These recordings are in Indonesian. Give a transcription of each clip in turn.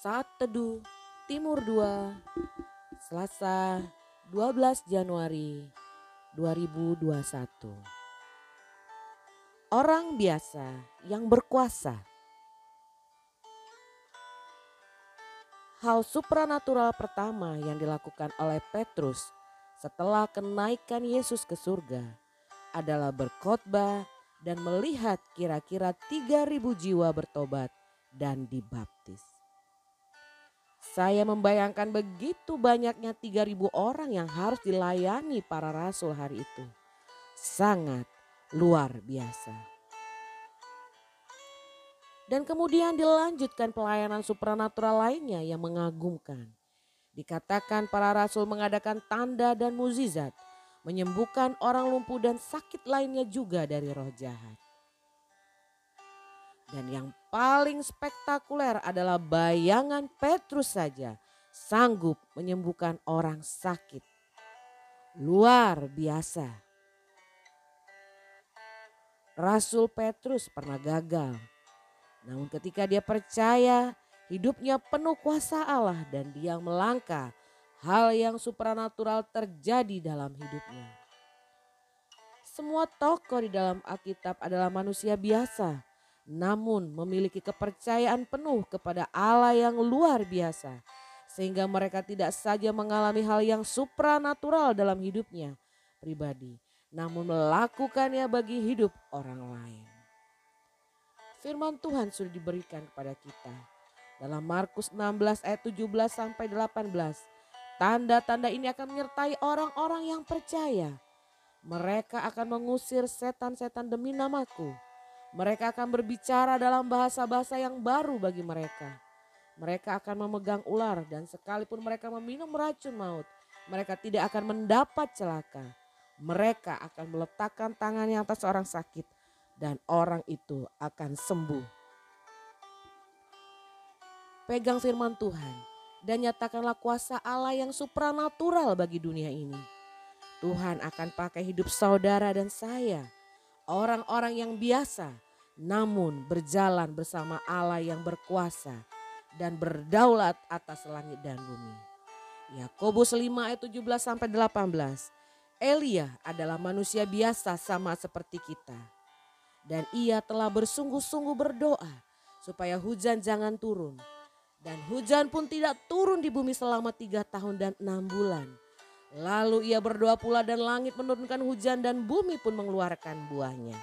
Saat Teduh Timur 2 Selasa 12 Januari 2021 Orang biasa yang berkuasa Hal supranatural pertama yang dilakukan oleh Petrus setelah kenaikan Yesus ke surga adalah berkhotbah dan melihat kira-kira 3000 jiwa bertobat dan dibaptis. Saya membayangkan begitu banyaknya 3000 orang yang harus dilayani para rasul hari itu. Sangat luar biasa. Dan kemudian dilanjutkan pelayanan supranatural lainnya yang mengagumkan. Dikatakan para rasul mengadakan tanda dan muzizat, menyembuhkan orang lumpuh dan sakit lainnya juga dari roh jahat. Dan yang paling spektakuler adalah bayangan Petrus saja sanggup menyembuhkan orang sakit. Luar biasa. Rasul Petrus pernah gagal. Namun ketika dia percaya hidupnya penuh kuasa Allah dan dia melangkah, hal yang supranatural terjadi dalam hidupnya. Semua tokoh di dalam Alkitab adalah manusia biasa namun memiliki kepercayaan penuh kepada Allah yang luar biasa, sehingga mereka tidak saja mengalami hal yang supranatural dalam hidupnya pribadi, namun melakukannya bagi hidup orang lain. Firman Tuhan sudah diberikan kepada kita dalam Markus 16 ayat 17 sampai 18. Tanda-tanda ini akan menyertai orang-orang yang percaya. Mereka akan mengusir setan-setan demi namaku mereka akan berbicara dalam bahasa-bahasa yang baru bagi mereka. Mereka akan memegang ular dan sekalipun mereka meminum racun maut, mereka tidak akan mendapat celaka. Mereka akan meletakkan tangannya atas orang sakit dan orang itu akan sembuh. Pegang firman Tuhan dan nyatakanlah kuasa Allah yang supranatural bagi dunia ini. Tuhan akan pakai hidup saudara dan saya orang-orang yang biasa namun berjalan bersama Allah yang berkuasa dan berdaulat atas langit dan bumi. Yakobus 5 ayat 17 sampai 18. Elia adalah manusia biasa sama seperti kita. Dan ia telah bersungguh-sungguh berdoa supaya hujan jangan turun. Dan hujan pun tidak turun di bumi selama tiga tahun dan enam bulan. Lalu ia berdoa pula dan langit menurunkan hujan dan bumi pun mengeluarkan buahnya.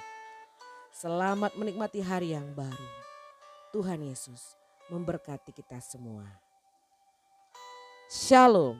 Selamat menikmati hari yang baru. Tuhan Yesus memberkati kita semua. Shalom.